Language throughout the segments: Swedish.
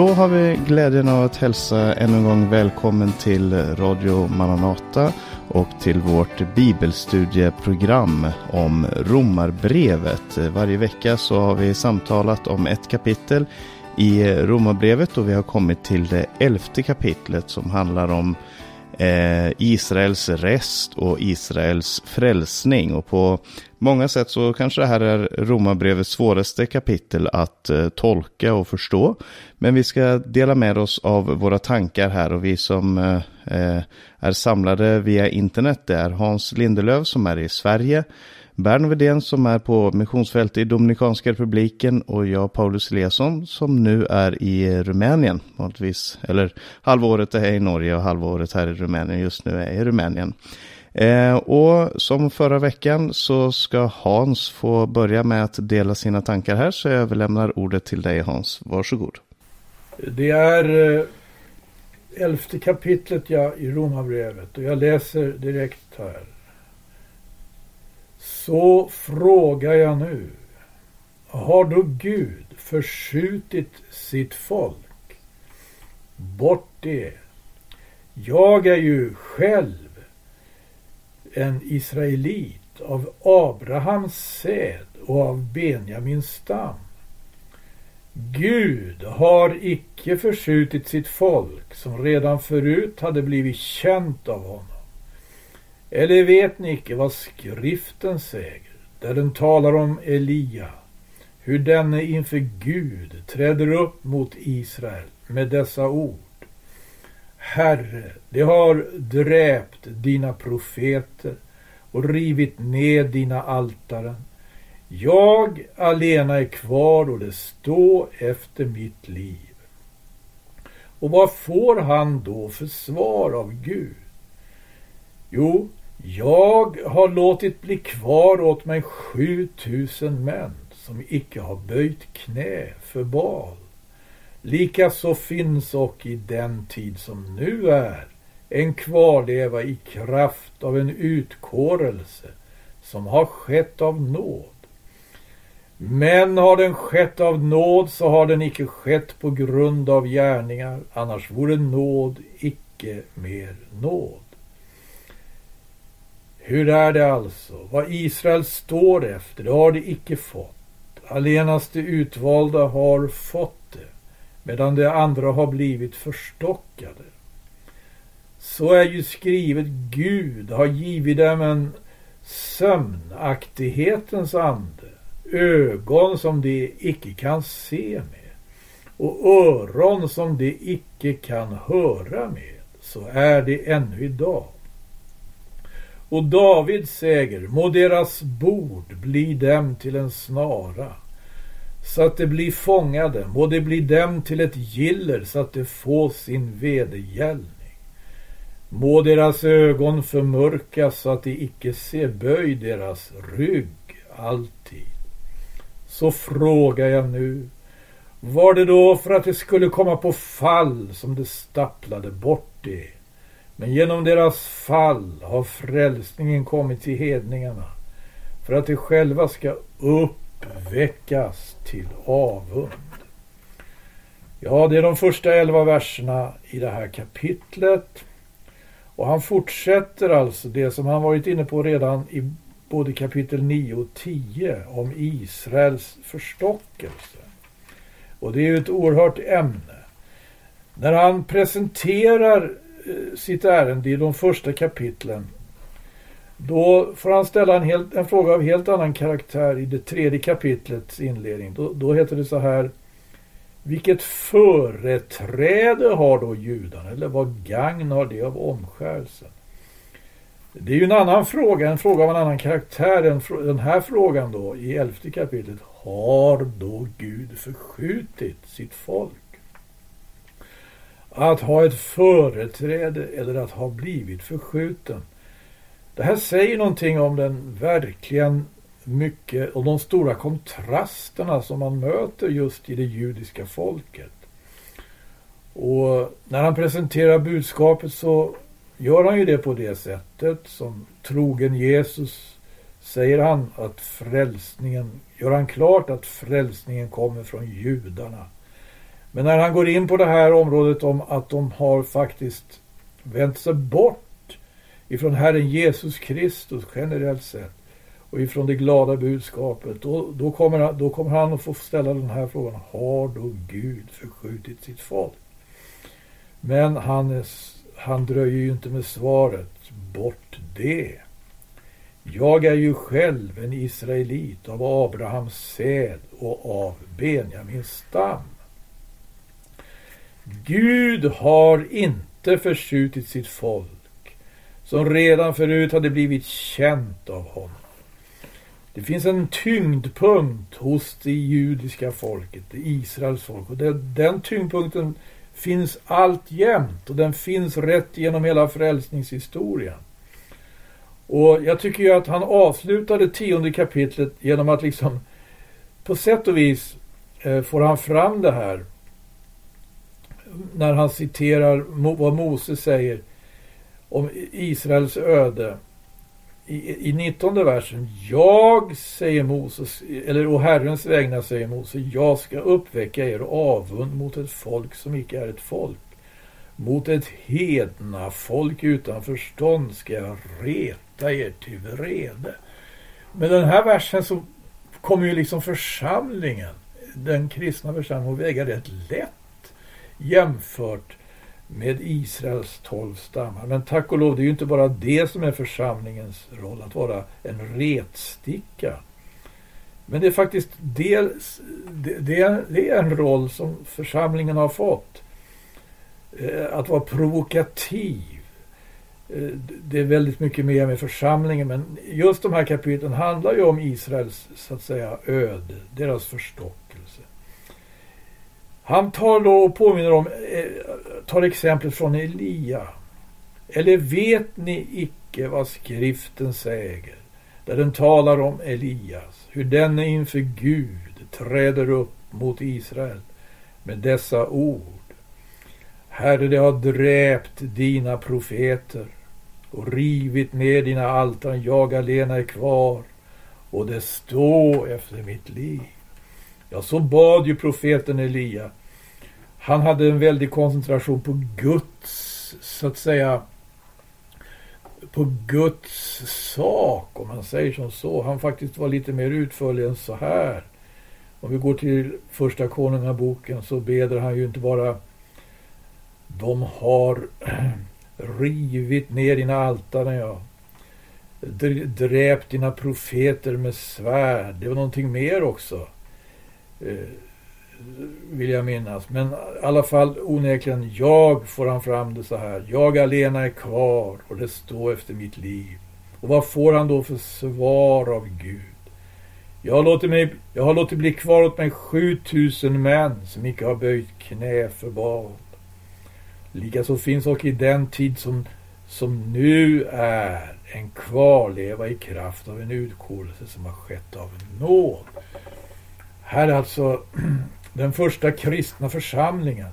Då har vi glädjen av att hälsa ännu en gång välkommen till Radio Maranata och till vårt bibelstudieprogram om Romarbrevet. Varje vecka så har vi samtalat om ett kapitel i Romarbrevet och vi har kommit till det elfte kapitlet som handlar om eh, Israels rest och Israels frälsning. Och på många sätt så kanske det här är Romarbrevets svåraste kapitel att eh, tolka och förstå. Men vi ska dela med oss av våra tankar här och vi som eh, eh, är samlade via internet det är Hans Lindelöf som är i Sverige. Bern Wedén som är på missionsfältet i Dominikanska republiken och jag Paulus Eliasson som nu är i Rumänien. Vanligtvis, eller halvåret är i Norge och halvåret här i Rumänien. Just nu är jag i Rumänien. Eh, och som förra veckan så ska Hans få börja med att dela sina tankar här så jag överlämnar ordet till dig Hans. Varsågod. Det är eh, elfte kapitlet ja, i Romarbrevet och jag läser direkt här. Så frågar jag nu. Har då Gud förskjutit sitt folk? Bort det. Jag är ju själv en israelit av Abrahams säd och av Benjamins stam. Gud har icke förskjutit sitt folk som redan förut hade blivit känt av honom. Eller vet ni icke vad skriften säger, där den talar om Elia, hur denne inför Gud träder upp mot Israel med dessa ord. Herre, de har dräpt dina profeter och rivit ned dina altaren. Jag alena är kvar och det står efter mitt liv. Och vad får han då för svar av Gud? Jo, jag har låtit bli kvar åt mig sju tusen män som icke har böjt knä för bal. Likaså finns och i den tid som nu är en kvarleva i kraft av en utkårelse som har skett av nåd. Men har den skett av nåd så har den icke skett på grund av gärningar, annars vore nåd icke mer nåd. Hur är det alltså? Vad Israel står efter, det har de icke fått. Allenast de utvalda har fått medan de andra har blivit förstockade. Så är ju skrivet, Gud har givit dem en sömnaktighetens ande, ögon som de icke kan se med och öron som de icke kan höra med. Så är det ännu idag. Och David säger, må deras bord bli dem till en snara, så att de blir fångade, må det bli dem till ett giller så att de får sin vedergällning. Må deras ögon förmörkas så att de icke ser böj deras rygg alltid. Så frågar jag nu, var det då för att det skulle komma på fall som det stapplade bort det? Men genom deras fall har frälsningen kommit till hedningarna för att de själva ska upp uppväckas till avund. Ja, det är de första elva verserna i det här kapitlet. Och han fortsätter alltså det som han varit inne på redan i både kapitel 9 och 10 om Israels förstockelse. Och det är ju ett oerhört ämne. När han presenterar eh, sitt ärende i de första kapitlen. Då får han ställa en, helt, en fråga av helt annan karaktär i det tredje kapitlets inledning. Då, då heter det så här. Vilket företräde har då judarna? Eller vad gagn har det av omskärelsen? Det är ju en annan fråga, en fråga av en annan karaktär än den här frågan då i elfte kapitlet. Har då Gud förskjutit sitt folk? Att ha ett företräde eller att ha blivit förskjuten. Det här säger någonting om den verkligen mycket och de stora kontrasterna som man möter just i det judiska folket. Och när han presenterar budskapet så gör han ju det på det sättet som trogen Jesus säger han att frälsningen, gör han klart att frälsningen kommer från judarna. Men när han går in på det här området om att de har faktiskt vänt sig bort ifrån Herren Jesus Kristus generellt sett och ifrån det glada budskapet. Då, då, kommer, då kommer han att få ställa den här frågan. Har då Gud förskjutit sitt folk? Men han, är, han dröjer ju inte med svaret. Bort det. Jag är ju själv en israelit av Abrahams säd och av Benjamins stam. Gud har inte förskjutit sitt folk som redan förut hade blivit känt av honom. Det finns en tyngdpunkt hos det judiska folket, det Israels folk. Och det, den tyngdpunkten finns alltjämt och den finns rätt genom hela frälsningshistorien. Och jag tycker ju att han avslutade tionde kapitlet genom att liksom på sätt och vis eh, får han fram det här när han citerar vad Moses säger om Israels öde i, i 19 versen. Jag, säger Moses, eller å Herrens vägnar säger Moses, jag ska uppväcka er avund mot ett folk som icke är ett folk. Mot ett hedna folk utan förstånd ska jag reta er till vrede. Med den här versen så kommer ju liksom församlingen, den kristna församlingen, att väga rätt lätt jämfört med Israels tolv stammar. Men tack och lov, det är ju inte bara det som är församlingens roll, att vara en retsticka. Men det är faktiskt dels, det, det är en roll som församlingen har fått. Eh, att vara provokativ. Eh, det är väldigt mycket mer med församlingen, men just de här kapitlen handlar ju om Israels, så att säga, öde, deras förstockelse. Han tar då och påminner om, eh, tar exemplet från Elia. Eller vet ni icke vad skriften säger? Där den talar om Elias, hur denne inför Gud träder upp mot Israel med dessa ord. Herre, det har dräpt dina profeter och rivit ner dina altan. Jag alena är kvar och det står efter mitt liv. Ja, så bad ju profeten Elia han hade en väldig koncentration på Guds, så att säga, på Guds sak, om man säger som så. Han faktiskt var lite mer utförlig än så här. Om vi går till första konungaboken så beder han ju inte bara de har rivit ner dina altaren, ja. Dräpt dina profeter med svärd. Det var någonting mer också. Eh, vill jag minnas. Men i alla fall onekligen, jag får han fram det så här. Jag alena är kvar och det står efter mitt liv. Och vad får han då för svar av Gud? Jag har låtit, mig, jag har låtit bli kvar åt mig 7000 män som icke har böjt knä för barn. Likaså finns och i den tid som, som nu är en kvarleva i kraft av en utkårelse som har skett av nåd. Här är alltså den första kristna församlingen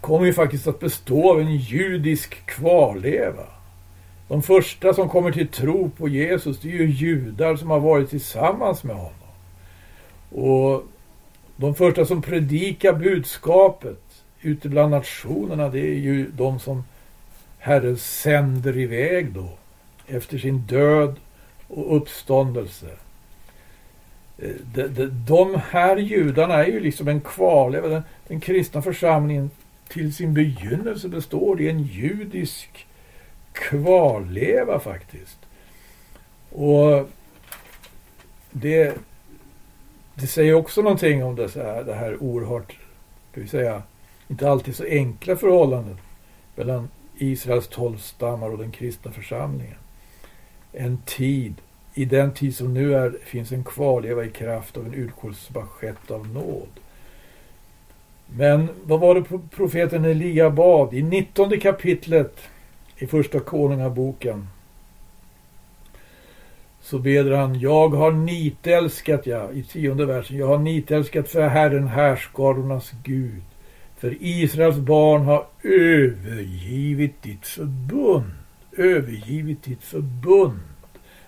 kommer ju faktiskt att bestå av en judisk kvarleva. De första som kommer till tro på Jesus, det är ju judar som har varit tillsammans med honom. Och de första som predikar budskapet ute bland nationerna, det är ju de som Herren sänder iväg då efter sin död och uppståndelse. Eh, de, de, de här judarna är ju liksom en kvarleva. Den, den kristna församlingen till sin begynnelse består i en judisk kvarleva faktiskt. Och det, det säger också någonting om det, här, det här oerhört, ska vi säga, inte alltid så enkla förhållandet mellan Israels tolv stammar och den kristna församlingen. En tid i den tid som nu är finns en kvarleva i kraft av en utkårelse av nåd. Men vad var det profeten Elia bad? I 19 kapitlet i första konungaboken så beder han, jag har nitälskat, ja, i tionde versen, jag har nitälskat för Herren härskarornas Gud. För Israels barn har övergivit ditt förbund, övergivit ditt förbund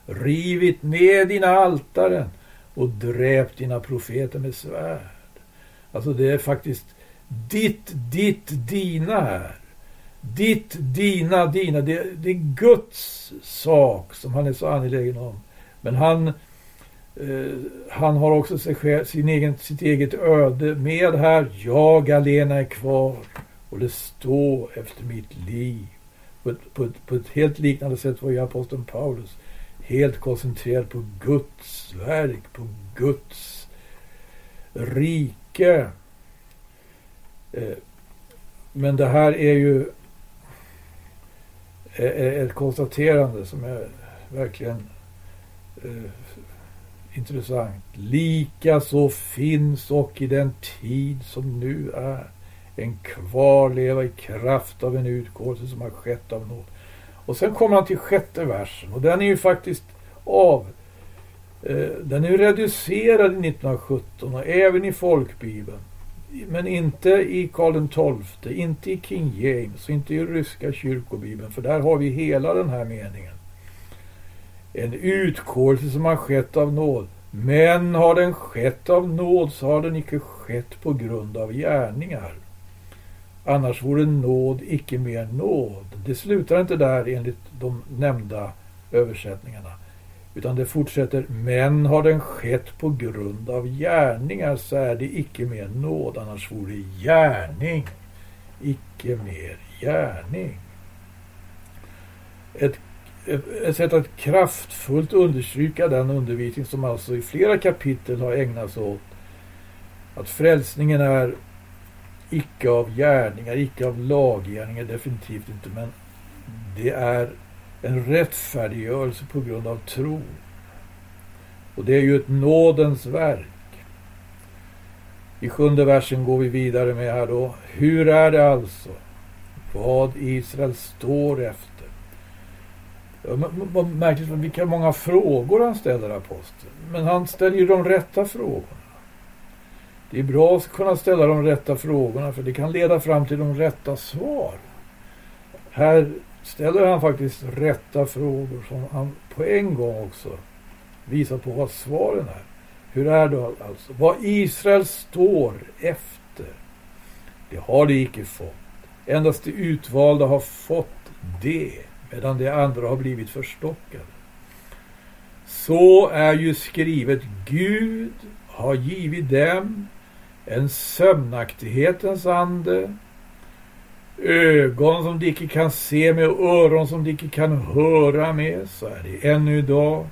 rivit ner dina altaren och dräpt dina profeter med svärd. Alltså det är faktiskt ditt, ditt, dina här. Ditt, dina, dina. Det, det är Guds sak som han är så angelägen om. Men han, eh, han har också sig själv, sin egen, sitt eget öde med här. Jag alena är kvar och det står efter mitt liv. På ett, på, ett, på ett helt liknande sätt var ju aposteln Paulus helt koncentrerad på Guds verk, på Guds rike. Eh, men det här är ju eh, eh, ett konstaterande som är verkligen intressant. Lika så finns och i den tid som nu är en kvarleva i kraft av en utgåelse som har skett av nåd. Och sen kommer han till sjätte versen och den är ju faktiskt av eh, den är reducerad i 1917 och även i folkbibeln. Men inte i Karl XII, inte i King James och inte i ryska kyrkobibeln. För där har vi hela den här meningen. En utkårelse som har skett av nåd. Men har den skett av nåd så har den icke skett på grund av gärningar. Annars vore nåd icke mer nåd. Det slutar inte där enligt de nämnda översättningarna. Utan det fortsätter, men har den skett på grund av gärningar så är det icke mer nåd, annars vore det gärning icke mer gärning. Ett, ett sätt att kraftfullt understryka den undervisning som alltså i flera kapitel har ägnats åt att frälsningen är icke av gärningar, icke av laggärningar, definitivt inte, men det är en rättfärdiggörelse på grund av tro. Och det är ju ett nådens verk. I sjunde versen går vi vidare med här då. Hur är det alltså? Vad Israel står efter. Vad märkligt vilka många frågor han ställer aposteln. Men han ställer ju de rätta frågorna. Det är bra att kunna ställa de rätta frågorna för det kan leda fram till de rätta svar. Här ställer han faktiskt rätta frågor som han på en gång också visar på vad svaren är. Hur är det alltså? Vad Israel står efter, det har de icke fått. Endast de utvalda har fått det, medan de andra har blivit förstockade. Så är ju skrivet, Gud har givit dem en sömnaktighetens ande ögon som de icke kan se med och öron som de icke kan höra med, så är det ännu idag.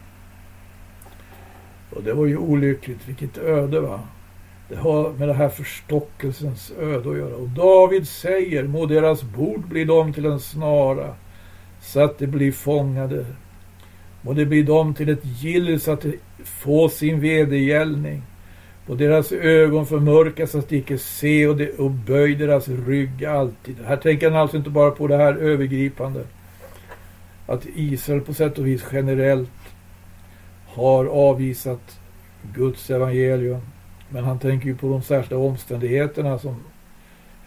Och det var ju olyckligt, vilket öde va. Det har med det här förstockelsens öde att göra. Och David säger, må deras bord bli dem till en snara, så att de blir fångade. Må det bli dem till ett gill så att de får sin vedergällning och deras ögon förmörkas så att de icke se och, de, och böj deras rygg alltid. Här tänker han alltså inte bara på det här övergripande. Att Israel på sätt och vis generellt har avvisat Guds evangelium. Men han tänker ju på de särskilda omständigheterna som,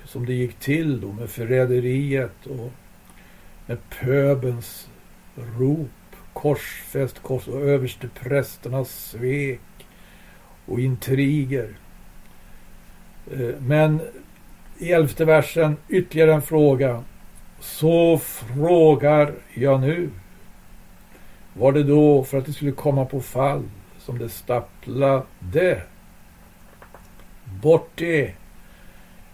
som det gick till då med förräderiet och med pöbens rop, korsfäst kors och översteprästernas svek och intriger. Eh, men i elfte versen ytterligare en fråga. Så frågar jag nu. Var det då för att det skulle komma på fall som det stapplade bort det.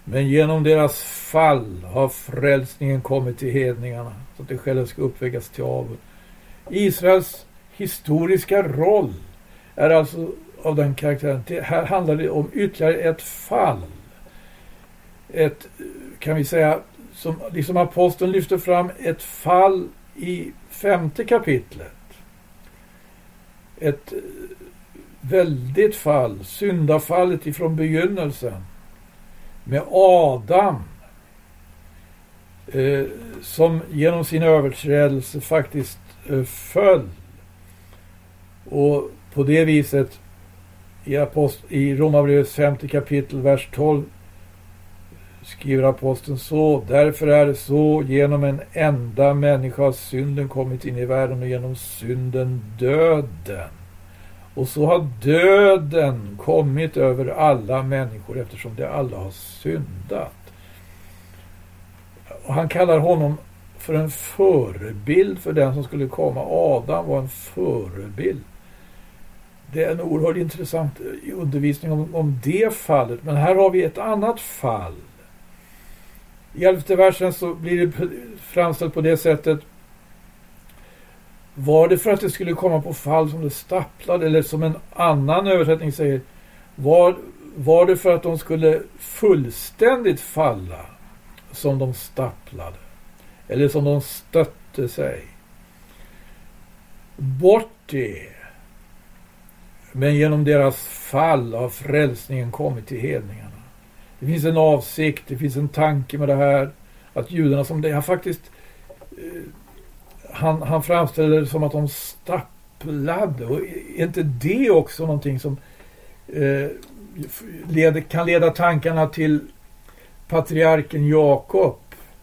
Men genom deras fall har frälsningen kommit till hedningarna så att de själva ska uppväckas till avund. Israels historiska roll är alltså av den karaktären. Det här handlar det om ytterligare ett fall. Ett, kan vi säga, som liksom aposteln lyfter fram ett fall i femte kapitlet. Ett väldigt fall, syndafallet ifrån begynnelsen. Med Adam. Eh, som genom sin överträdelse faktiskt eh, föll. Och på det viset i, apost i Romarbrevets femte kapitel, vers 12 skriver aposteln så. Därför är det så, genom en enda människa har synden kommit in i världen och genom synden döden. Och så har döden kommit över alla människor eftersom de alla har syndat. Och han kallar honom för en förebild för den som skulle komma. Adam var en förebild. Det är en oerhört intressant eh, undervisning om, om det fallet. Men här har vi ett annat fall. I elfte versen så blir det framställt på det sättet. Var det för att det skulle komma på fall som det stapplade eller som en annan översättning säger. Var, var det för att de skulle fullständigt falla som de stapplade? Eller som de stötte sig? Bort det men genom deras fall har frälsningen kommit till hedningarna. Det finns en avsikt, det finns en tanke med det här. Att judarna som det har faktiskt eh, han, han framställer det som att de stapplade. Och är inte det också någonting som eh, leder, kan leda tankarna till patriarken Jakob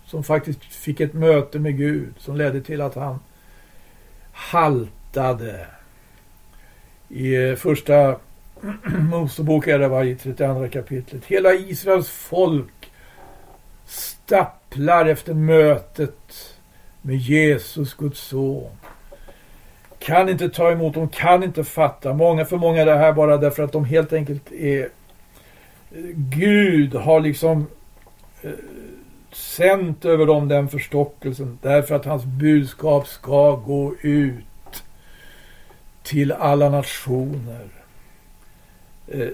som faktiskt fick ett möte med Gud som ledde till att han haltade i eh, första Mosebok är det va, i 32 kapitlet. Hela Israels folk stapplar efter mötet med Jesus, Guds son. Kan inte ta emot, de kan inte fatta. Många för många är det här bara därför att de helt enkelt är Gud har liksom eh, sänt över dem den förstockelsen därför att hans budskap ska gå ut till alla nationer. Eh,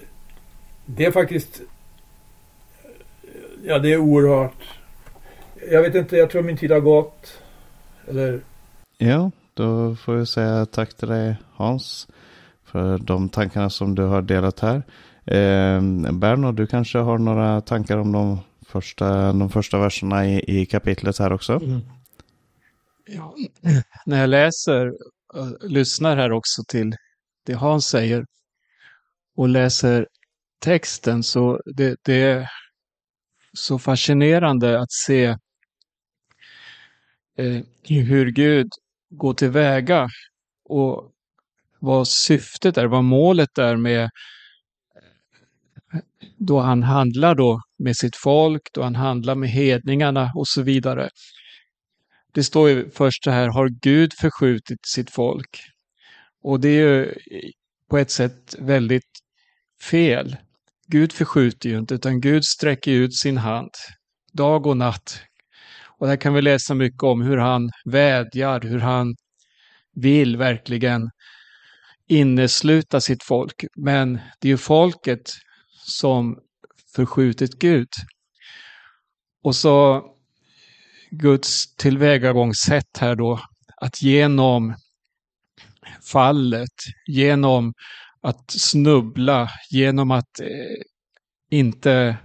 det är faktiskt, ja det är oerhört. Jag vet inte, jag tror min tid har gått. Eller? Ja, då får jag säga tack till dig Hans. För de tankarna som du har delat här. Eh, Berno, du kanske har några tankar om de första, de första verserna i, i kapitlet här också? Mm. Ja, när jag läser Eh, lyssnar här också till det Hans säger och läser texten så det, det är så fascinerande att se eh, hur Gud går tillväga och vad syftet är, vad målet är med eh, då han handlar då med sitt folk, då han handlar med hedningarna och så vidare. Det står ju först så här, har Gud förskjutit sitt folk? Och det är ju på ett sätt väldigt fel. Gud förskjuter ju inte, utan Gud sträcker ut sin hand dag och natt. Och där kan vi läsa mycket om hur han vädjar, hur han vill verkligen innesluta sitt folk. Men det är ju folket som förskjutit Gud. Och så Guds tillvägagångssätt här då, att genom fallet, genom att snubbla, genom att eh, inte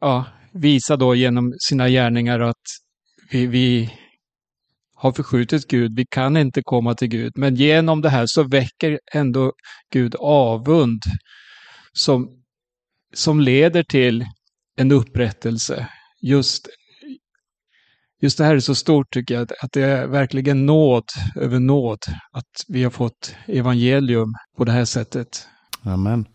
ja, visa då genom sina gärningar att vi, vi har förskjutit Gud, vi kan inte komma till Gud. Men genom det här så väcker ändå Gud avund som, som leder till en upprättelse. Just just det här är så stort tycker jag, att det är verkligen nåd över nåd att vi har fått evangelium på det här sättet. Amen.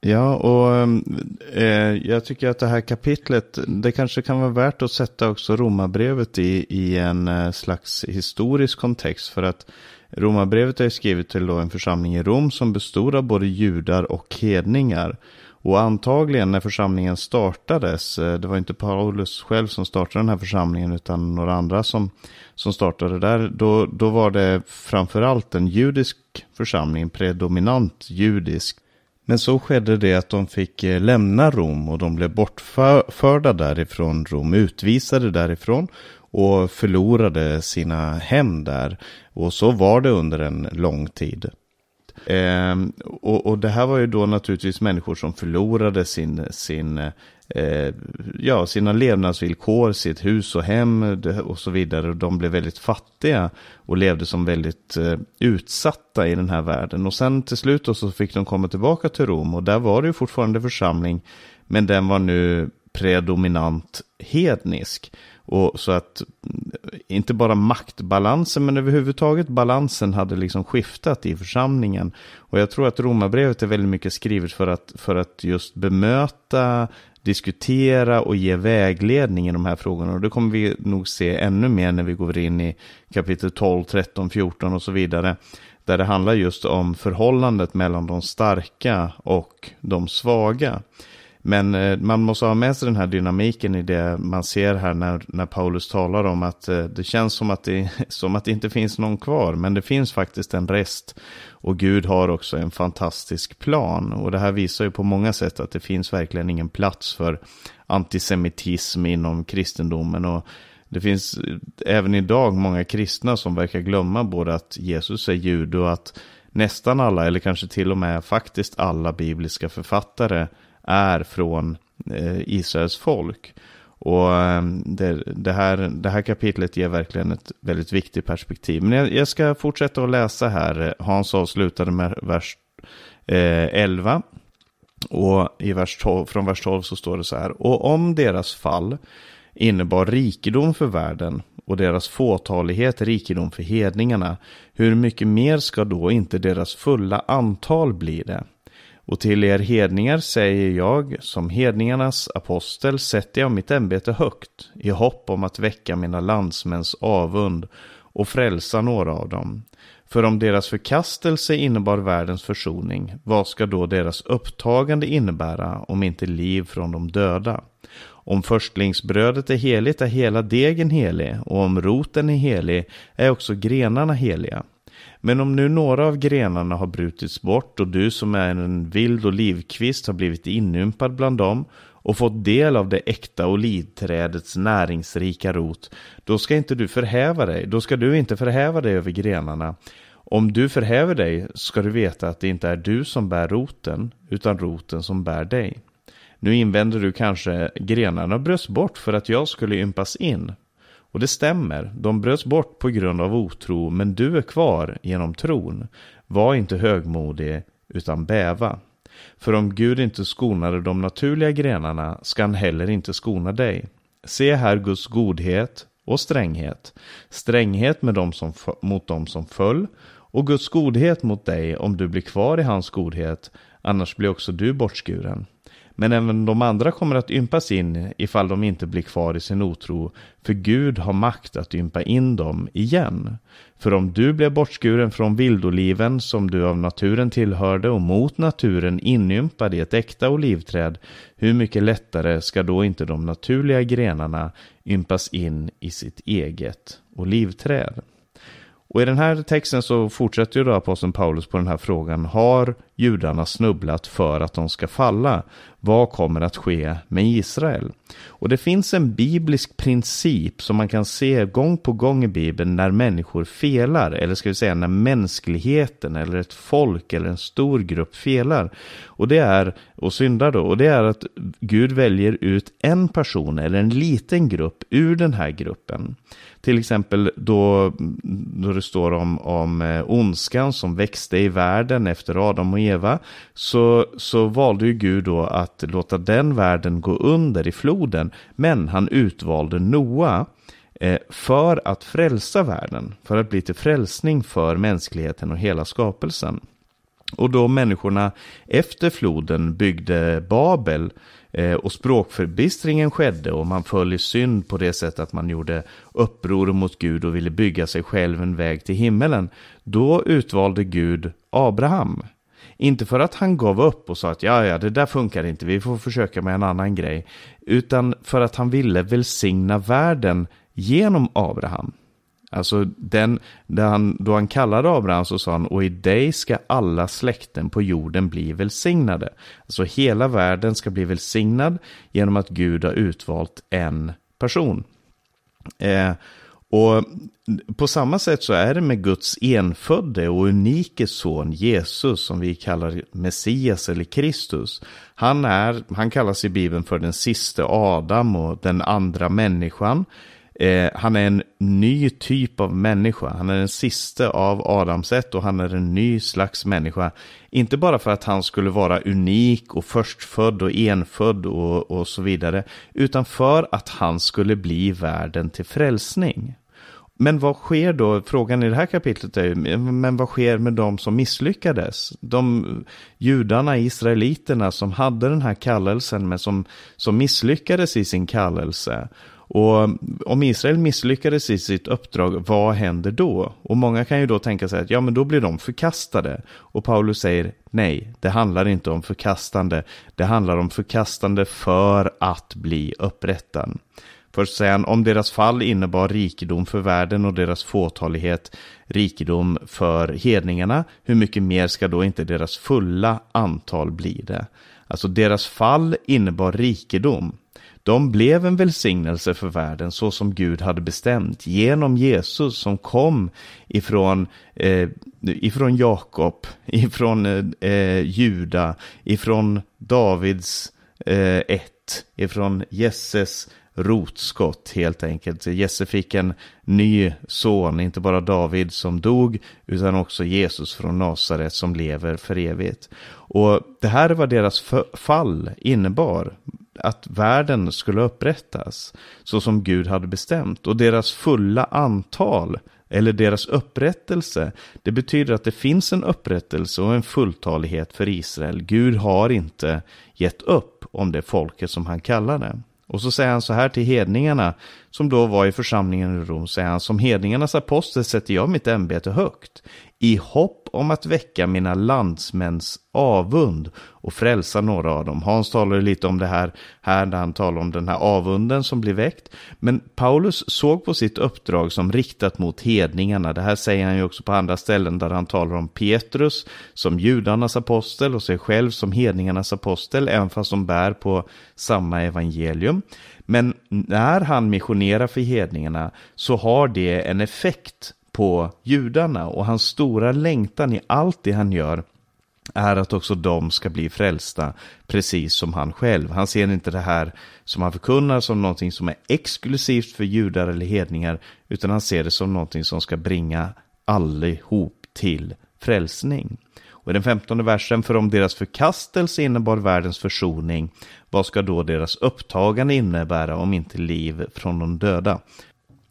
Ja, och ehm, eh, jag tycker att det här kapitlet, det kanske kan vara värt att sätta också romabrevet i, i en eh, slags historisk kontext. För att romabrevet är skrivet till en församling i Rom som bestod av både judar och hedningar. Och antagligen när församlingen startades, eh, det var inte Paulus själv som startade den här församlingen utan några andra som, som startade där, då, då var det framförallt en judisk församling, predominant judisk. Men så skedde det att de fick eh, lämna Rom och de blev bortförda därifrån Rom, utvisade därifrån och förlorade sina hem där. Och så var det under en lång tid. Eh, och, och, det här var ju då naturligtvis människor som förlorade sin, sin, eh, ja, sina levnadsvillkor, sitt hus och hem och så vidare. De blev väldigt fattiga och levde som väldigt eh, utsatta i den här världen. Och sen till slut så fick de komma tillbaka till Rom och där var det ju fortfarande församling. Men den var nu predominant hednisk. Och så att mm, inte bara maktbalansen men överhuvudtaget balansen hade liksom skiftat i församlingen. Och jag tror att romabrevet är väldigt mycket skrivet för att, för att just bemöta, diskutera och ge vägledning i de här frågorna. Och det kommer vi nog se ännu mer när vi går in i kapitel 12, 13, 14 och så vidare. Där det handlar just om förhållandet mellan de starka och de svaga. Men eh, man måste ha med sig den här dynamiken i det man ser här när, när Paulus talar om att eh, det känns som att det, som att det inte finns någon kvar. Men det finns faktiskt en rest. Och Gud har också en fantastisk plan. Och det här visar ju på många sätt att det finns verkligen ingen plats för antisemitism inom kristendomen. Och det finns eh, även idag många kristna som verkar glömma både att Jesus är jude och att nästan alla, eller kanske till och med faktiskt alla bibliska författare är från eh, Israels folk. Och eh, det, det, här, det här kapitlet ger verkligen ett väldigt viktigt perspektiv. Men jag, jag ska fortsätta att läsa här. Hans avslutade med vers eh, 11. Och i vers 12, från vers 12 så står det så här. Och om deras fall innebar rikedom för världen och deras fåtalighet rikedom för hedningarna, hur mycket mer ska då inte deras fulla antal bli det? Och till er hedningar säger jag, som hedningarnas apostel sätter jag mitt ämbete högt, i hopp om att väcka mina landsmäns avund och frälsa några av dem. För om deras förkastelse innebar världens försoning, vad ska då deras upptagande innebära om inte liv från de döda? Om förstlingsbrödet är heligt är hela degen helig, och om roten är helig är också grenarna heliga. Men om nu några av grenarna har brutits bort och du som är en vild olivkvist har blivit inympad bland dem och fått del av det äkta olivträdets näringsrika rot, då ska inte du förhäva dig, då ska du inte förhäva dig över grenarna. Om du förhäver dig ska du veta att det inte är du som bär roten, utan roten som bär dig. Nu invänder du kanske, grenarna bröts bort för att jag skulle ympas in. Och det stämmer, de bröts bort på grund av otro, men du är kvar genom tron. Var inte högmodig, utan bäva. För om Gud inte skonade de naturliga grenarna ska han heller inte skona dig. Se här Guds godhet och stränghet. Stränghet med dem som, mot dem som föll och Guds godhet mot dig om du blir kvar i hans godhet, annars blir också du bortskuren. Men även de andra kommer att ympas in ifall de inte blir kvar i sin otro, för Gud har makt att ympa in dem igen. För om du blev bortskuren från vildoliven som du av naturen tillhörde och mot naturen inympad i ett äkta olivträd, hur mycket lättare ska då inte de naturliga grenarna ympas in i sitt eget olivträd? Och i den här texten så fortsätter ju då aposteln Paulus på den här frågan. Har judarna snubblat för att de ska falla? Vad kommer att ske med Israel? Och det finns en biblisk princip som man kan se gång på gång i Bibeln när människor felar. Eller ska vi säga när mänskligheten eller ett folk eller en stor grupp felar. Och det är, och syndar då, och det är att Gud väljer ut en person eller en liten grupp ur den här gruppen. Till exempel då, då det står om, om eh, ondskan som växte i världen efter Adam och Eva. Så, så valde ju Gud då att låta den världen gå under i floden. Men han utvalde Noa eh, för att frälsa världen. För att bli till frälsning för mänskligheten och hela skapelsen. Och då människorna efter floden byggde Babel eh, och språkförbistringen skedde och man föll i synd på det sättet att man gjorde uppror mot Gud och ville bygga sig själv en väg till himmelen. Då utvalde Gud Abraham. Inte för att han gav upp och sa att ja, ja, det där funkar inte, vi får försöka med en annan grej. Utan för att han ville välsigna världen genom Abraham. Alltså den, han, då han kallade Abraham så sa han, och i dig ska alla släkten på jorden bli välsignade. Alltså hela världen ska bli välsignad genom att Gud har utvalt en person. Eh, och på samma sätt så är det med Guds enfödde och unike son Jesus som vi kallar Messias eller Kristus. Han, är, han kallas i Bibeln för den sista Adam och den andra människan. Eh, han är en ny typ av människa. Han är den sista av Adams ett och han är en ny slags människa. Inte bara för att han skulle vara unik och förstfödd och enfödd och, och så vidare. Utan för att han skulle bli världen till frälsning. Men vad sker då? Frågan i det här kapitlet är ju, men vad sker med de som misslyckades? De judarna, israeliterna som hade den här kallelsen men som, som misslyckades i sin kallelse. Och om Israel misslyckades i sitt uppdrag, vad händer då? Och många kan ju då tänka sig att ja, men då blir de förkastade. Och Paulus säger nej, det handlar inte om förkastande. Det handlar om förkastande för att bli upprättad. Först säger han om deras fall innebar rikedom för världen och deras fåtalighet rikedom för hedningarna, hur mycket mer ska då inte deras fulla antal bli det? Alltså deras fall innebar rikedom. De blev en välsignelse för världen så som Gud hade bestämt genom Jesus som kom ifrån, eh, ifrån Jakob, ifrån eh, eh, Juda, ifrån Davids eh, ett, ifrån Jesses rotskott helt enkelt. Jesse fick en ny son, inte bara David som dog, utan också Jesus från Nasaret som lever för evigt. Och det här var deras fall innebar att världen skulle upprättas så som Gud hade bestämt. Och deras fulla antal, eller deras upprättelse, det betyder att det finns en upprättelse och en fulltalighet för Israel. Gud har inte gett upp om det folket som han kallar det. Och så säger han så här till hedningarna, som då var i församlingen i Rom, säger han, som hedningarnas apostel sätter jag mitt ämbete högt i hopp om att väcka mina landsmäns avund och frälsa några av dem. Hans talade lite om det här, här när han talar om den här avunden som blir väckt. Men Paulus såg på sitt uppdrag som riktat mot hedningarna. Det här säger han ju också på andra ställen där han talar om Petrus som judarnas apostel och sig själv som hedningarnas apostel, även fast de bär på samma evangelium. Men när han missionerar för hedningarna så har det en effekt på judarna och hans stora längtan i allt det han gör är att också de ska bli frälsta, precis som han själv. Han ser inte det här som han förkunnar som någonting som är exklusivt för judar eller hedningar, utan han ser det som någonting som ska bringa allihop till frälsning. Och i den femtonde versen, för om deras förkastelse innebar världens försoning, vad ska då deras upptagande innebära om inte liv från de döda?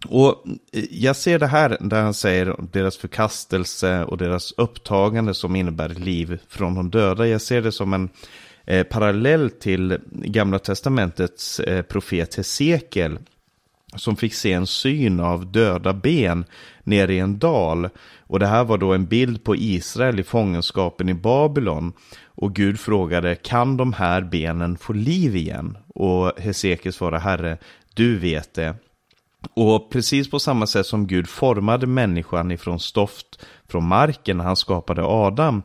Och eh, jag ser det här där han säger deras förkastelse och deras upptagande som innebär liv från de döda. Jag ser det som en eh, parallell till gamla testamentets eh, profet Hesekiel som fick se en syn av döda ben nere i en dal. Och det här var då en bild på Israel i fångenskapen i Babylon. Och Gud frågade, kan de här benen få liv igen? Och Hesekiel svarade, Herre, du vet det. Och precis på samma sätt som Gud formade människan ifrån stoft från marken när han skapade Adam.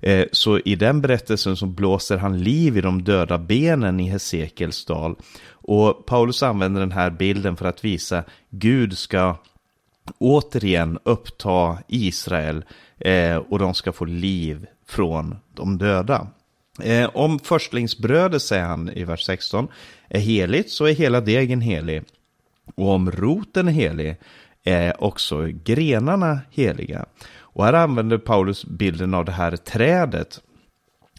Eh, så i den berättelsen så blåser han liv i de döda benen i Hesekiels dal. Och Paulus använder den här bilden för att visa Gud ska återigen uppta Israel eh, och de ska få liv från de döda. Eh, om förstlingsbrödet, säger han i vers 16, är heligt så är hela degen helig. Och om roten är helig är också grenarna heliga. Och här använder Paulus bilden av det här trädet.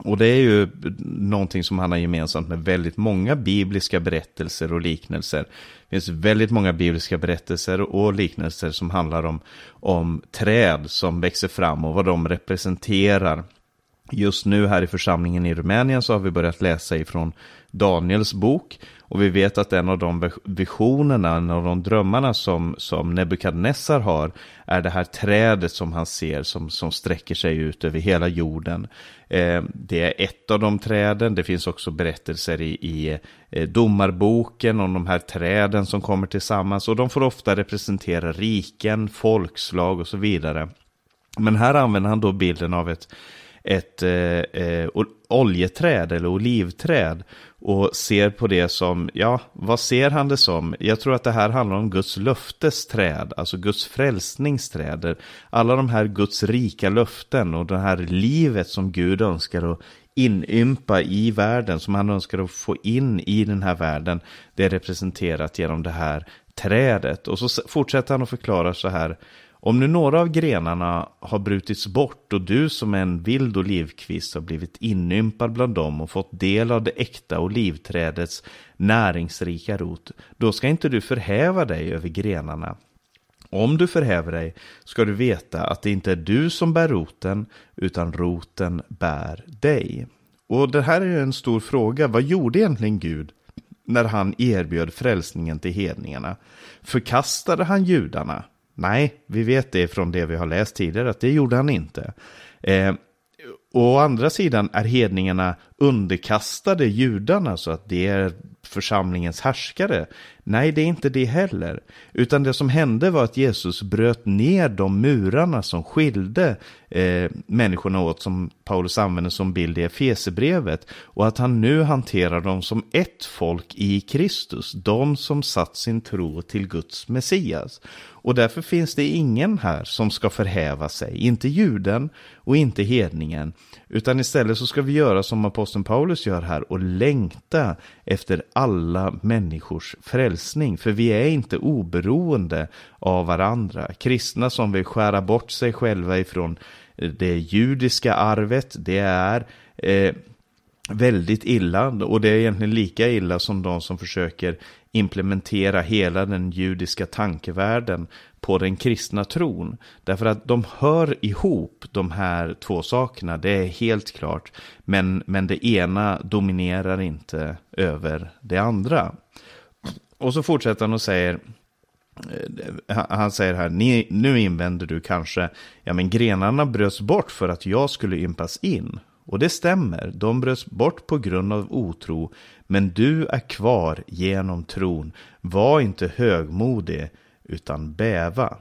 Och det är ju någonting som han har gemensamt med väldigt många bibliska berättelser och liknelser. Det finns väldigt många bibliska berättelser och liknelser som handlar om, om träd som växer fram och vad de representerar. Just nu här i församlingen i Rumänien så har vi börjat läsa ifrån Daniels bok. Och vi vet att en av de visionerna, en av de drömmarna som, som Nebukadnessar har är det här trädet som han ser som, som sträcker sig ut över hela jorden. Eh, det är ett av de träden, det finns också berättelser i, i eh, domarboken om de här träden som kommer tillsammans och de får ofta representera riken, folkslag och så vidare. Men här använder han då bilden av ett ett eh, eh oljeträd eller olivträd och ser på det som, ja, vad ser han det som? Jag tror att det här handlar om Guds löftesträd, alltså Guds frälsningsträd. Alla de här Guds rika löften och det här livet som Gud önskar att inympa i världen, som han önskar att få in i den här världen, det är representerat genom det här trädet. Och så fortsätter han att förklara så här. Om nu några av grenarna har brutits bort och du som en vild olivkvist har blivit inympad bland dem och fått del av det äkta olivträdets näringsrika rot, då ska inte du förhäva dig över grenarna. Om du förhäver dig ska du veta att det inte är du som bär roten, utan roten bär dig. Och det här är ju en stor fråga. Vad gjorde egentligen Gud när han erbjöd frälsningen till hedningarna? Förkastade han judarna? Nej, vi vet det från det vi har läst tidigare att det gjorde han inte. Eh, å andra sidan är hedningarna underkastade judarna så att det är församlingens härskare. Nej, det är inte det heller. Utan det som hände var att Jesus bröt ner de murarna som skilde eh, människorna åt, som Paulus använder som bild i Efesebrevet. Och att han nu hanterar dem som ett folk i Kristus, de som satt sin tro till Guds Messias. Och därför finns det ingen här som ska förhäva sig, inte juden och inte hedningen, utan istället så ska vi göra som aposteln Paulus gör här och längta efter alla människors frälsning. För vi är inte oberoende av varandra. Kristna som vill skära bort sig själva ifrån eh, det judiska arvet, det är eh, väldigt illa. Och det är egentligen lika illa som de som försöker implementera hela den judiska tankevärlden på den kristna tron. Därför att de hör ihop de här två sakerna, det är helt klart. Men, men det ena dominerar inte över det andra. Och så fortsätter han och säger, eh, han säger här, nu invänder du kanske, ja men grenarna bröts bort för att jag skulle ympas in. Och det stämmer, de bröts bort på grund av otro, men du är kvar genom tron. Var inte högmodig, utan bäva.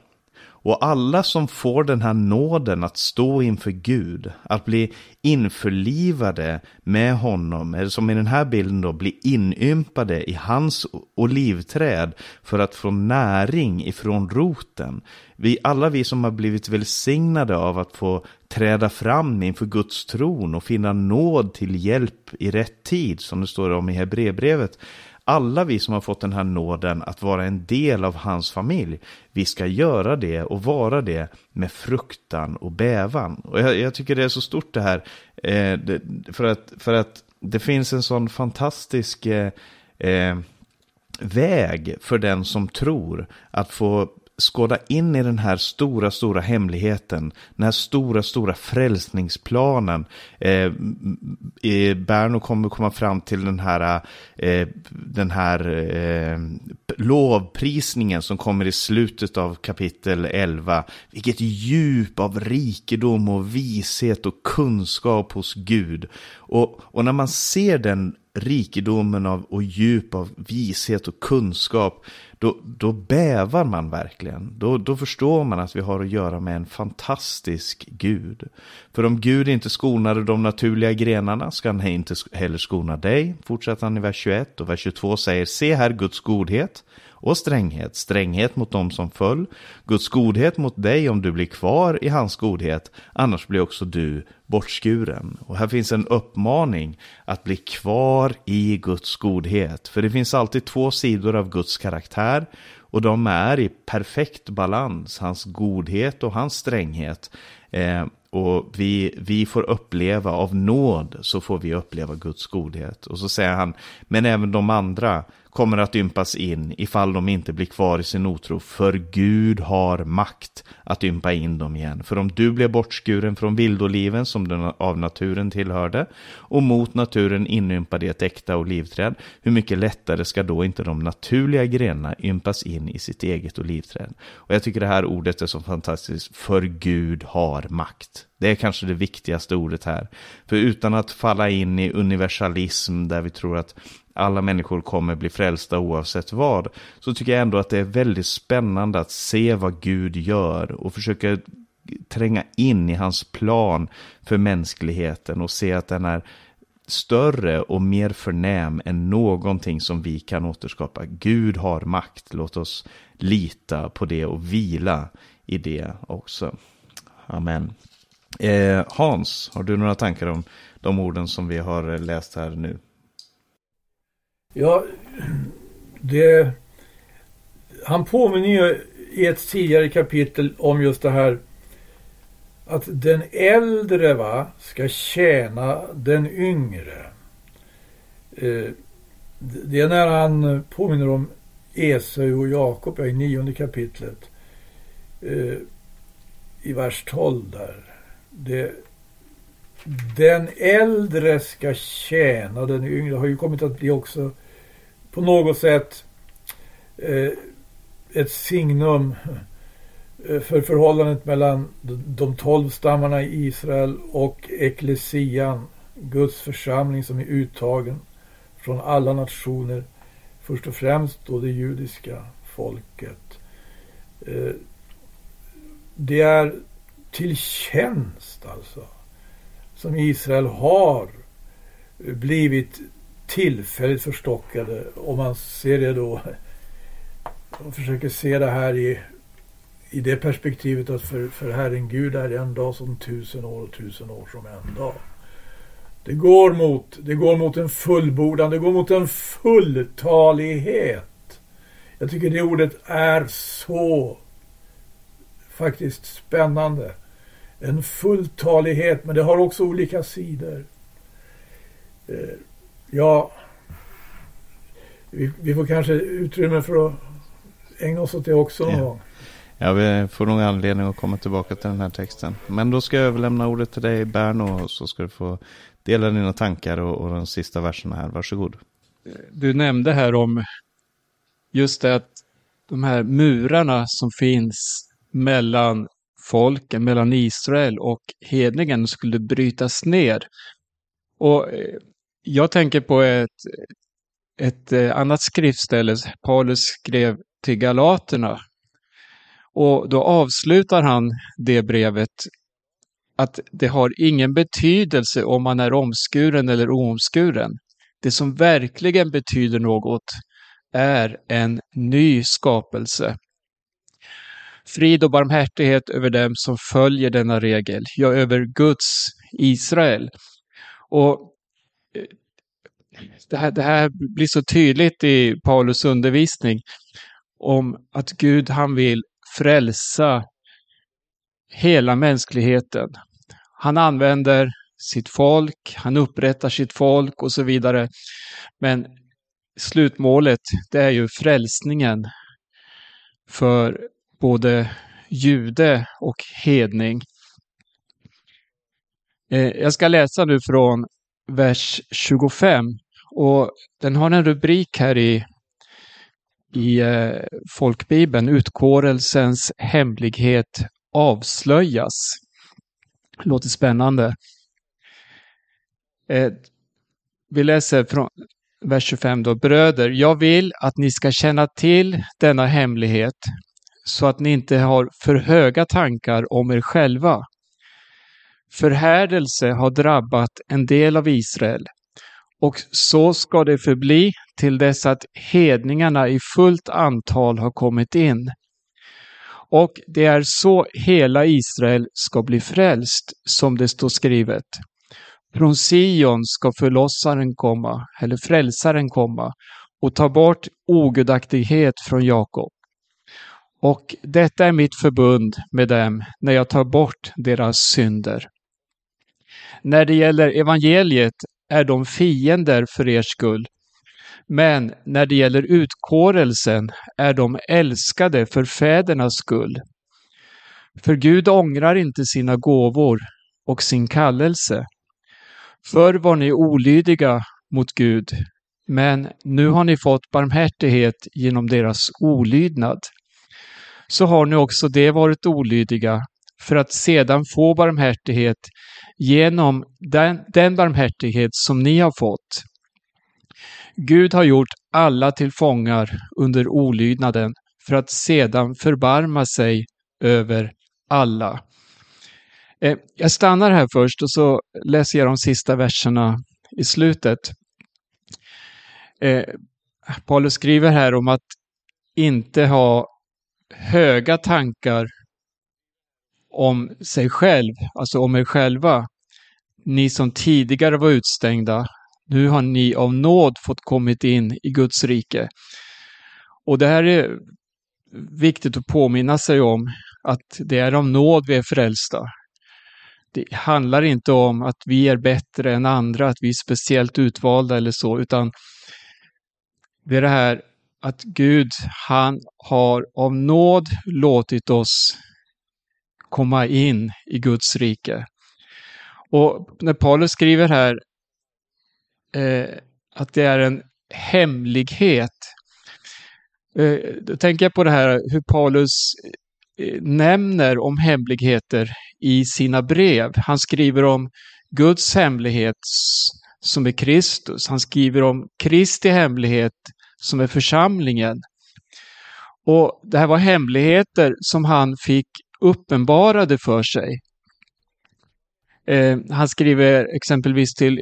Och alla som får den här nåden att stå inför Gud, att bli införlivade med honom, eller som i den här bilden då, bli inympade i hans olivträd för att få näring ifrån roten. Vi, alla vi som har blivit välsignade av att få träda fram inför Guds tron och finna nåd till hjälp i rätt tid, som det står om i Hebreerbrevet, alla vi som har fått den här nåden att vara en del av hans familj, vi ska göra det och vara det med fruktan och bävan. Och jag, jag tycker det är så stort det här, eh, det, för, att, för att det finns en sån fantastisk eh, eh, väg för den som tror att få skåda in i den här stora, stora hemligheten, den här stora, stora frälsningsplanen. Eh, Berno kommer komma fram till den här, eh, den här eh, lovprisningen som kommer i slutet av kapitel 11. Vilket djup av rikedom och vishet och kunskap hos Gud. Och, och när man ser den rikedomen av, och djup av vishet och kunskap, då, då bävar man verkligen. Då, då förstår man att vi har att göra med en fantastisk Gud. För om Gud inte skonade de naturliga grenarna ska han inte heller skona dig, fortsätter han i vers 21. Och vers 22 säger, se här Guds godhet och stränghet. Stränghet mot dem som föll. Guds godhet mot dig om du blir kvar i hans godhet. Annars blir också du bortskuren. Och här finns en uppmaning att bli kvar i Guds godhet. För det finns alltid två sidor av Guds karaktär. Och de är i perfekt balans. Hans godhet och hans stränghet. Eh, och vi, vi får uppleva av nåd så får vi uppleva Guds godhet. Och så säger han, men även de andra kommer att ympas in ifall de inte blir kvar i sin otro. För Gud har makt att ympa in dem igen. För om du blev bortskuren från vildoliven som den av naturen tillhörde och mot naturen inympad i ett äkta olivträd, hur mycket lättare ska då inte de naturliga grenarna ympas in i sitt eget olivträd? Och jag tycker det här ordet är så fantastiskt. För Gud har makt. Det är kanske det viktigaste ordet här. För utan att falla in i universalism där vi tror att alla människor kommer bli frälsta oavsett vad, så tycker jag ändå att det är väldigt spännande att se vad Gud gör och försöka tränga in i hans plan för mänskligheten och se att den är större och mer förnäm än någonting som vi kan återskapa. Gud har makt, låt oss lita på det och vila i det också. Amen. Eh, Hans, har du några tankar om de orden som vi har läst här nu? Ja, det... Han påminner ju i ett tidigare kapitel om just det här att den äldre va, ska tjäna den yngre. Eh, det är när han påminner om Esau och Jakob i nionde kapitlet. Eh, I vers 12 där. Det, den äldre ska tjäna den yngre. Det har ju kommit att bli också på något sätt eh, ett signum eh, för förhållandet mellan de tolv stammarna i Israel och eklesian, Guds församling som är uttagen från alla nationer. Först och främst då det judiska folket. Eh, det är till tjänst alltså som Israel har eh, blivit tillfälligt förstockade. Om man ser det då och försöker se det här i, i det perspektivet att för, för Herren Gud är en dag som tusen år och tusen år som en dag. Det går mot, det går mot en fullbordan, det går mot en fulltalighet. Jag tycker det ordet är så faktiskt spännande. En fulltalighet, men det har också olika sidor. Eh, Ja, vi, vi får kanske utrymme för att ägna oss åt det också någon ja. gång. Ja, vi får nog anledning att komma tillbaka till den här texten. Men då ska jag överlämna ordet till dig Berno och så ska du få dela dina tankar och, och de sista verserna här. Varsågod. Du nämnde här om just det att de här murarna som finns mellan folken, mellan Israel och hedningen skulle brytas ner. Och eh, jag tänker på ett, ett eh, annat skriftställe Paulus skrev till Galaterna. Och då avslutar han det brevet att det har ingen betydelse om man är omskuren eller oomskuren. Det som verkligen betyder något är en ny skapelse. Frid och barmhärtighet över dem som följer denna regel, ja, över Guds Israel. Och det här, det här blir så tydligt i Paulus undervisning om att Gud han vill frälsa hela mänskligheten. Han använder sitt folk, han upprättar sitt folk och så vidare. Men slutmålet, det är ju frälsningen för både jude och hedning. Eh, jag ska läsa nu från vers 25 och den har en rubrik här i, i eh, folkbibeln, Utkårelsens hemlighet avslöjas. Låter spännande. Eh, vi läser från vers 25 då. Bröder, jag vill att ni ska känna till denna hemlighet så att ni inte har för höga tankar om er själva. Förhärdelse har drabbat en del av Israel och så ska det förbli till dess att hedningarna i fullt antal har kommit in. Och det är så hela Israel ska bli frälst, som det står skrivet. Från Sion ska förlossaren komma, eller frälsaren komma, och ta bort ogudaktighet från Jakob. Och detta är mitt förbund med dem när jag tar bort deras synder. När det gäller evangeliet är de fiender för er skull. Men när det gäller utkårelsen är de älskade för fädernas skull. För Gud ångrar inte sina gåvor och sin kallelse. Förr var ni olydiga mot Gud, men nu har ni fått barmhärtighet genom deras olydnad så har ni också det varit olydiga för att sedan få barmhärtighet genom den, den barmhärtighet som ni har fått. Gud har gjort alla till fångar under olydnaden för att sedan förbarma sig över alla. Eh, jag stannar här först och så läser jag de sista verserna i slutet. Eh, Paulus skriver här om att inte ha höga tankar om sig själv, alltså om er själva. Ni som tidigare var utstängda, nu har ni av nåd fått kommit in i Guds rike. Och det här är viktigt att påminna sig om att det är av nåd vi är frälsta. Det handlar inte om att vi är bättre än andra, att vi är speciellt utvalda eller så, utan det är det här att Gud, han har av nåd låtit oss komma in i Guds rike. Och när Paulus skriver här eh, att det är en hemlighet, eh, då tänker jag på det här hur Paulus eh, nämner om hemligheter i sina brev. Han skriver om Guds hemlighet som är Kristus. Han skriver om Kristi hemlighet som är församlingen. Och det här var hemligheter som han fick uppenbarade för sig. Eh, han skriver exempelvis till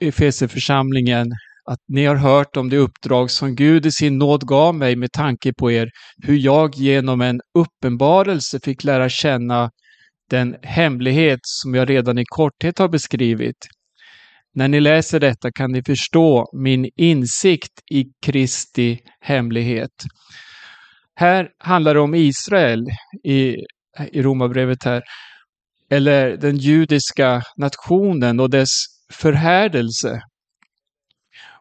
Efeserförsamlingen att ni har hört om det uppdrag som Gud i sin nåd gav mig med tanke på er, hur jag genom en uppenbarelse fick lära känna den hemlighet som jag redan i korthet har beskrivit. När ni läser detta kan ni förstå min insikt i Kristi hemlighet. Här handlar det om Israel i, i Romarbrevet här, eller den judiska nationen och dess förhärdelse.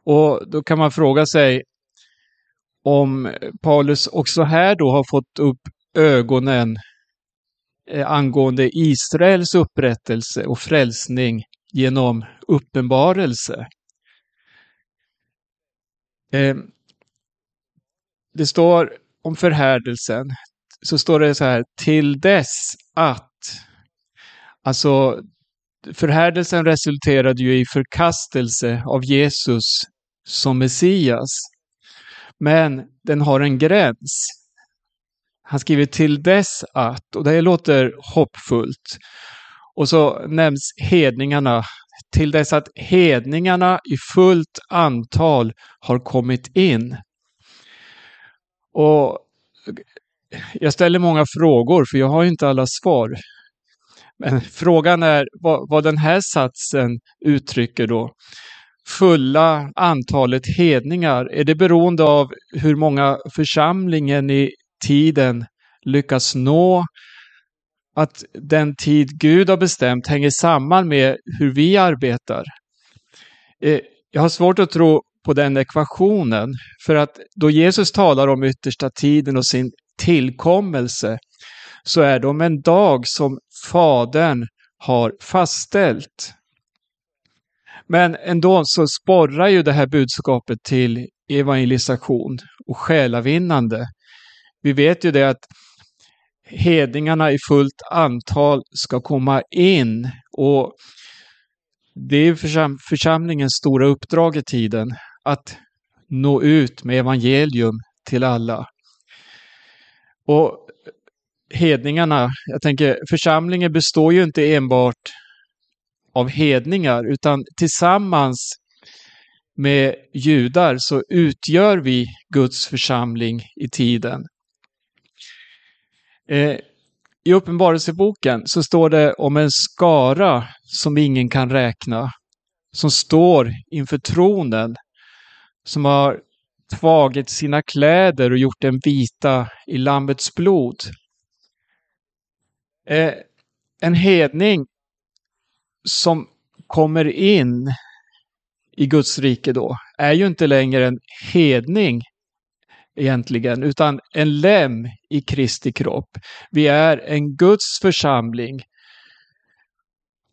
Och då kan man fråga sig om Paulus också här då har fått upp ögonen eh, angående Israels upprättelse och frälsning genom uppenbarelse. Ehm, det står om förhärdelsen, så står det så här, till dess att. Alltså, förhärdelsen resulterade ju i förkastelse av Jesus som Messias. Men den har en gräns. Han skriver till dess att, och det låter hoppfullt. Och så nämns hedningarna till dess att hedningarna i fullt antal har kommit in. Och jag ställer många frågor för jag har inte alla svar. Men frågan är vad, vad den här satsen uttrycker då. Fulla antalet hedningar, är det beroende av hur många församlingen i tiden lyckas nå att den tid Gud har bestämt hänger samman med hur vi arbetar. Eh, jag har svårt att tro på den ekvationen, för att då Jesus talar om yttersta tiden och sin tillkommelse, så är de en dag som Fadern har fastställt. Men ändå så sporrar ju det här budskapet till evangelisation och själavinnande. Vi vet ju det att hedningarna i fullt antal ska komma in. Och det är försam församlingens stora uppdrag i tiden, att nå ut med evangelium till alla. Och hedningarna, jag tänker församlingen består ju inte enbart av hedningar, utan tillsammans med judar så utgör vi Guds församling i tiden. Eh, I Uppenbarelseboken så står det om en skara som ingen kan räkna, som står inför tronen, som har tvagit sina kläder och gjort dem vita i Lammets blod. Eh, en hedning som kommer in i Guds rike då är ju inte längre en hedning egentligen, utan en lem i Kristi kropp. Vi är en Guds församling.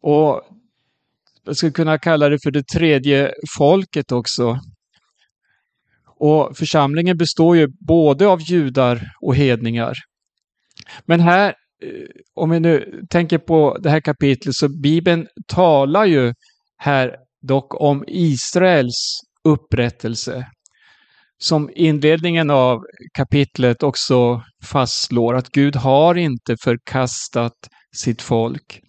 Och jag skulle kunna kalla det för det tredje folket också. Och församlingen består ju både av judar och hedningar. Men här, eh, om vi nu tänker på det här kapitlet, så Bibeln talar ju här dock om Israels upprättelse som inledningen av kapitlet också fastslår att Gud har inte förkastat sitt folk.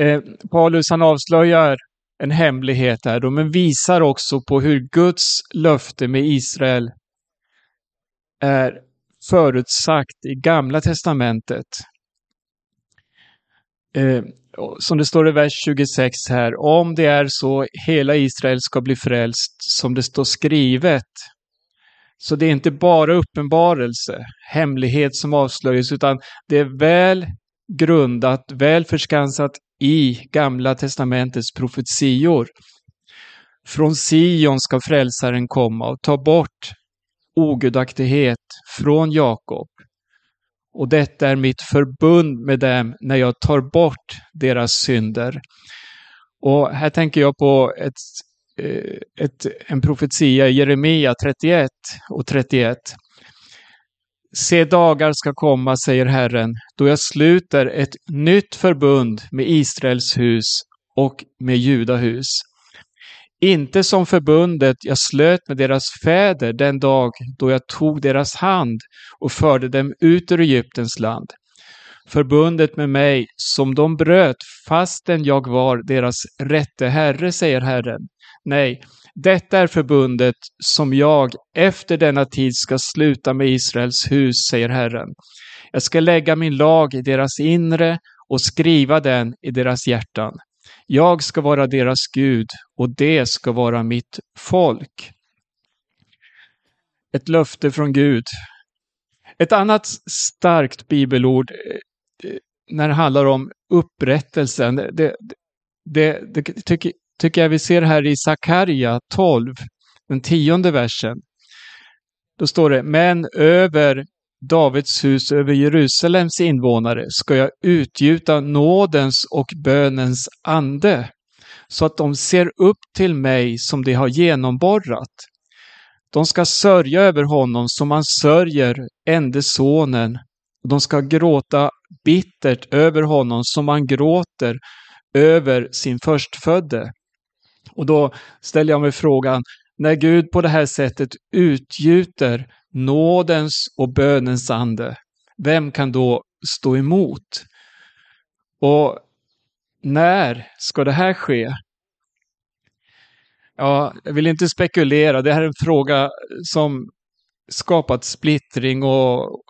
Eh, Paulus han avslöjar en hemlighet här då, men visar också på hur Guds löfte med Israel är förutsagt i Gamla Testamentet. Eh, som det står i vers 26 här, om det är så hela Israel ska bli frälst som det står skrivet. Så det är inte bara uppenbarelse, hemlighet som avslöjas, utan det är väl grundat, väl förskansat i Gamla Testamentets profetior. Från Sion ska frälsaren komma och ta bort ogudaktighet från Jakob. Och detta är mitt förbund med dem när jag tar bort deras synder. Och här tänker jag på ett, eh, ett, en profetia i Jeremia 31 och 31. Se dagar ska komma, säger Herren, då jag sluter ett nytt förbund med Israels hus och med Judahus. Inte som förbundet jag slöt med deras fäder den dag då jag tog deras hand och förde dem ut ur Egyptens land. Förbundet med mig som de bröt fastän jag var deras rätte herre, säger Herren. Nej, detta är förbundet som jag efter denna tid ska sluta med Israels hus, säger Herren. Jag ska lägga min lag i deras inre och skriva den i deras hjärtan. Jag ska vara deras Gud och det ska vara mitt folk. Ett löfte från Gud. Ett annat starkt bibelord eh, när det handlar om upprättelsen, det, det, det, det tycker, tycker jag vi ser här i Sakarja 12, den tionde versen. Då står det, men över Davids hus, över Jerusalems invånare ska jag utgjuta nådens och bönens ande, så att de ser upp till mig som de har genomborrat. De ska sörja över honom som man sörjer ende sonen. De ska gråta bittert över honom som man gråter över sin förstfödde. Och då ställer jag mig frågan, när Gud på det här sättet utgjuter nådens och bönens ande, vem kan då stå emot? Och när ska det här ske? Ja, jag vill inte spekulera. Det här är en fråga som skapat splittring och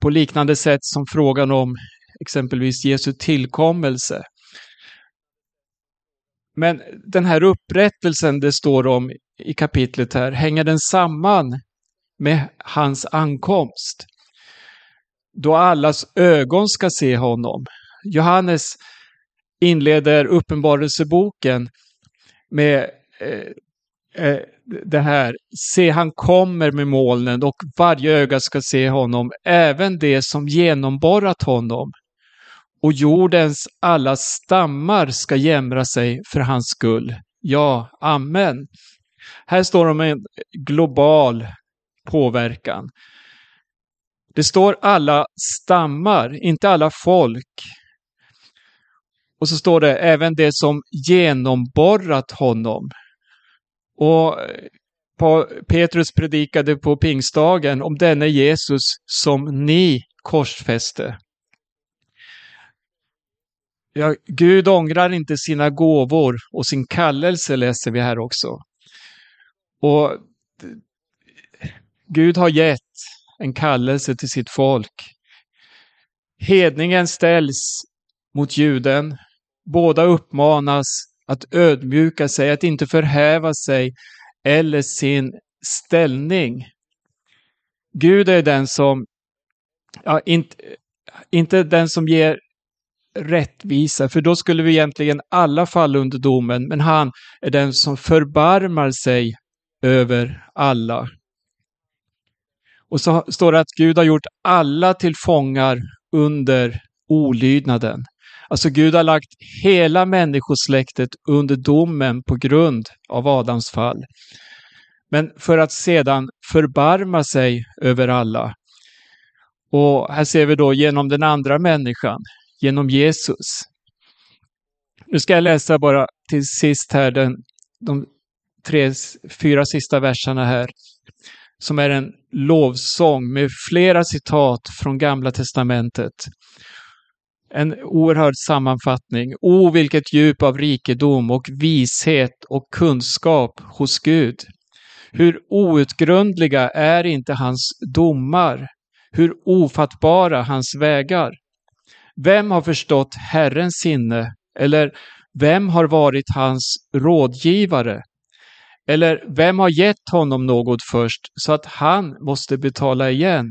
på liknande sätt som frågan om exempelvis Jesu tillkommelse. Men den här upprättelsen det står om i kapitlet här, hänger den samman med hans ankomst? Då allas ögon ska se honom. Johannes inleder Uppenbarelseboken med eh, eh, det här, se han kommer med molnen och varje öga ska se honom, även det som genomborrat honom och jordens alla stammar ska jämra sig för hans skull. Ja, amen. Här står det om en global påverkan. Det står alla stammar, inte alla folk. Och så står det även det som genomborrat honom. Och Petrus predikade på pingstdagen om denne Jesus som ni korsfäste. Ja, Gud ångrar inte sina gåvor och sin kallelse läser vi här också. Och Gud har gett en kallelse till sitt folk. Hedningen ställs mot juden. Båda uppmanas att ödmjuka sig, att inte förhäva sig eller sin ställning. Gud är den som, ja, inte, inte den som ger rättvisa, för då skulle vi egentligen alla falla under domen, men han är den som förbarmar sig över alla. Och så står det att Gud har gjort alla till fångar under olydnaden. Alltså Gud har lagt hela människosläktet under domen på grund av Adams fall. Men för att sedan förbarma sig över alla. Och här ser vi då genom den andra människan, genom Jesus. Nu ska jag läsa bara till sist här den, de tre, fyra sista verserna här. Som är en lovsång med flera citat från Gamla Testamentet. En oerhörd sammanfattning. O, vilket djup av rikedom och vishet och kunskap hos Gud. Hur outgrundliga är inte hans domar? hur ofattbara hans vägar. Vem har förstått Herrens sinne? Eller vem har varit hans rådgivare? Eller vem har gett honom något först så att han måste betala igen?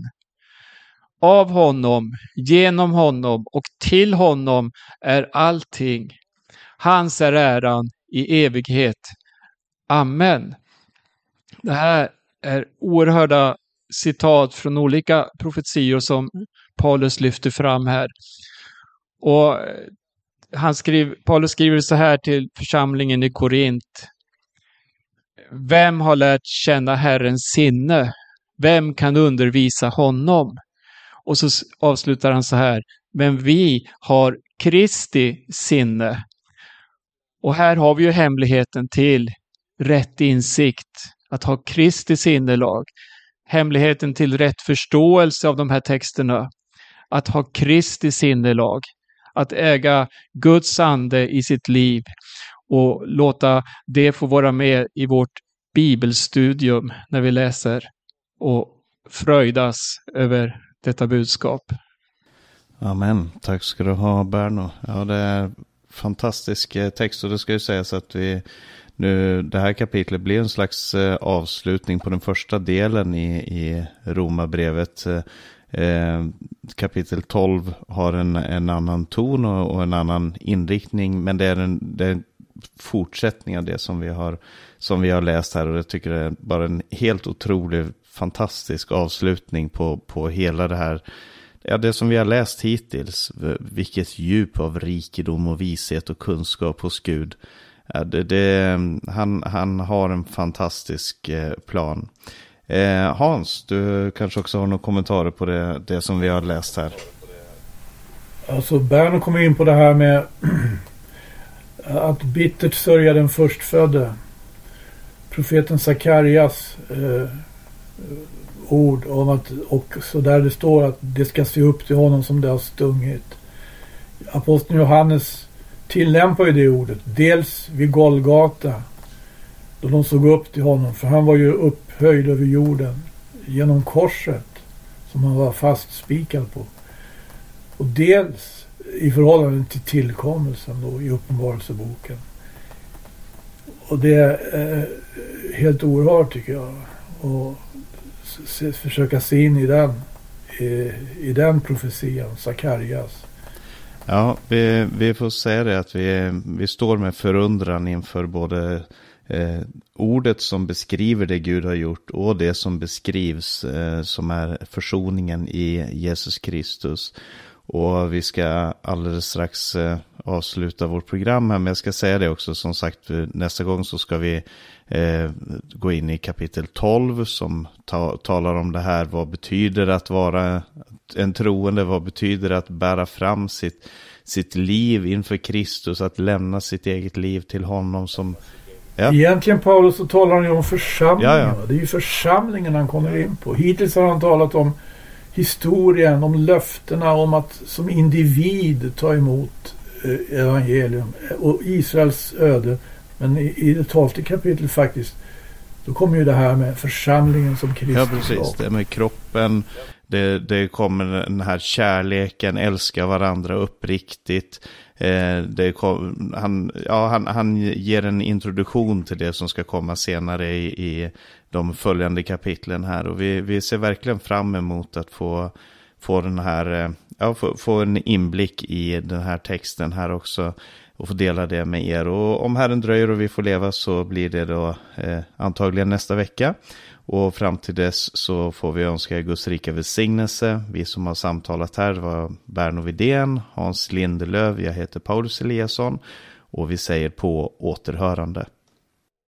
Av honom, genom honom och till honom är allting. Hans är äran i evighet. Amen. Det här är oerhörda citat från olika profetior som Paulus lyfter fram här. Och eh, han skriv, Paulus skriver så här till församlingen i Korint. Vem har lärt känna Herrens sinne? Vem kan undervisa honom? Och så avslutar han så här. Men vi har Kristi sinne. Och här har vi ju hemligheten till rätt insikt, att ha Kristi sinnelag. Hemligheten till rätt förståelse av de här texterna, att ha Kristi sinnelag. Att äga Guds ande i sitt liv och låta det få vara med i vårt bibelstudium när vi läser och fröjdas över detta budskap. Amen. Tack ska du ha Berno. Ja, det är fantastisk eh, text och det ska ju sägas att vi nu, det här kapitlet blir en slags eh, avslutning på den första delen i, i Romarbrevet. Eh, Eh, kapitel 12 har en, en annan ton och, och, en annan inriktning, men det är en, det är en fortsättning av det som vi, har, som vi har läst här och jag tycker det är bara en helt otrolig, fantastisk avslutning på, på hela det här Ja, det som vi har läst hittills, vilket djup av rikedom och vishet och kunskap hos Gud. Ja, det, det, han, han har en fantastisk eh, plan. Eh, Hans, du kanske också har några kommentarer på det, det som vi har läst här? Alltså Berno kommer in på det här med att bittert sörja den förstfödde. Profeten Sakarias eh, ord om att, och så där det står att det ska se upp till honom som det har stungit. Aposteln Johannes tillämpar ju det ordet. Dels vid Golgata. Då de såg upp till honom. För han var ju upphöjd över jorden. Genom korset. Som han var fastspikad på. Och dels i förhållande till tillkommelsen då i Uppenbarelseboken. Och det är eh, helt oerhört tycker jag. Och se, försöka se in i den, i, i den profetian, Sakarias. Ja, vi, vi får säga det att vi, vi står med förundran inför både eh, ordet som beskriver det Gud har gjort och det som beskrivs eh, som är försoningen i Jesus Kristus. Och vi ska alldeles strax eh, avsluta vårt program här, men jag ska säga det också, som sagt, nästa gång så ska vi eh, gå in i kapitel 12 som ta, talar om det här. Vad betyder att vara en troende? Vad betyder att bära fram sitt, sitt liv inför Kristus? Att lämna sitt eget liv till honom som... Ja. Egentligen Paulus så talar han ju om församlingen. Ja, ja. Det är ju församlingen han kommer in på. Hittills har han talat om historien, om löftena om att som individ ta emot eh, evangelium och Israels öde. Men i, i det tolfte kapitlet faktiskt då kommer ju det här med församlingen som Kristus Ja, precis. Det med kroppen. Det, det kommer den här kärleken, älska varandra uppriktigt. Eh, det kom, han, ja, han, han ger en introduktion till det som ska komma senare i, i de följande kapitlen här. Och vi, vi ser verkligen fram emot att få, få den här, eh, ja, få, få en inblick i den här texten här också och få dela det med er. Och om Herren dröjer och vi får leva så blir det då eh, antagligen nästa vecka. Och fram till dess så får vi önska Guds rika välsignelse. Vi som har samtalat här var Berno Vidén, Hans Lindelöv, jag heter Paulus Eliasson och vi säger på återhörande.